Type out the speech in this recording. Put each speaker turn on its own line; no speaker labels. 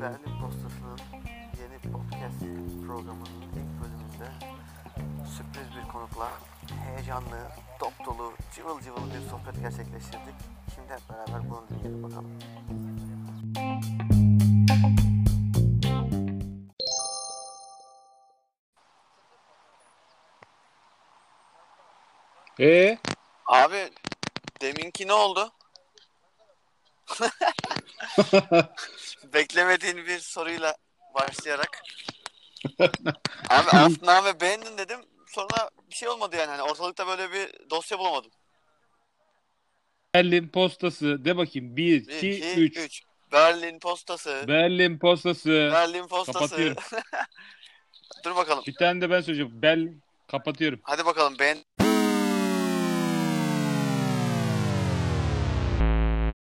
Berlin Postası'nın yeni podcast programının ilk bölümünde sürpriz bir konukla heyecanlı, dop dolu, cıvıl cıvıl bir sohbet gerçekleştirdik. Şimdi hep beraber bunu dinleyelim bakalım.
Ee,
Abi deminki ne oldu? Beklemediğin bir soruyla başlayarak. Abi Afname beğendin dedim. Sonra bir şey olmadı yani. Hani ortalıkta böyle bir dosya bulamadım.
Berlin postası de bakayım. 1,
1,
2,
2,
3.
3. Berlin postası.
Berlin postası.
Berlin postası.
Kapatıyorum.
Dur bakalım.
Bir tane de ben söyleyeceğim. Berlin kapatıyorum.
Hadi bakalım beğen.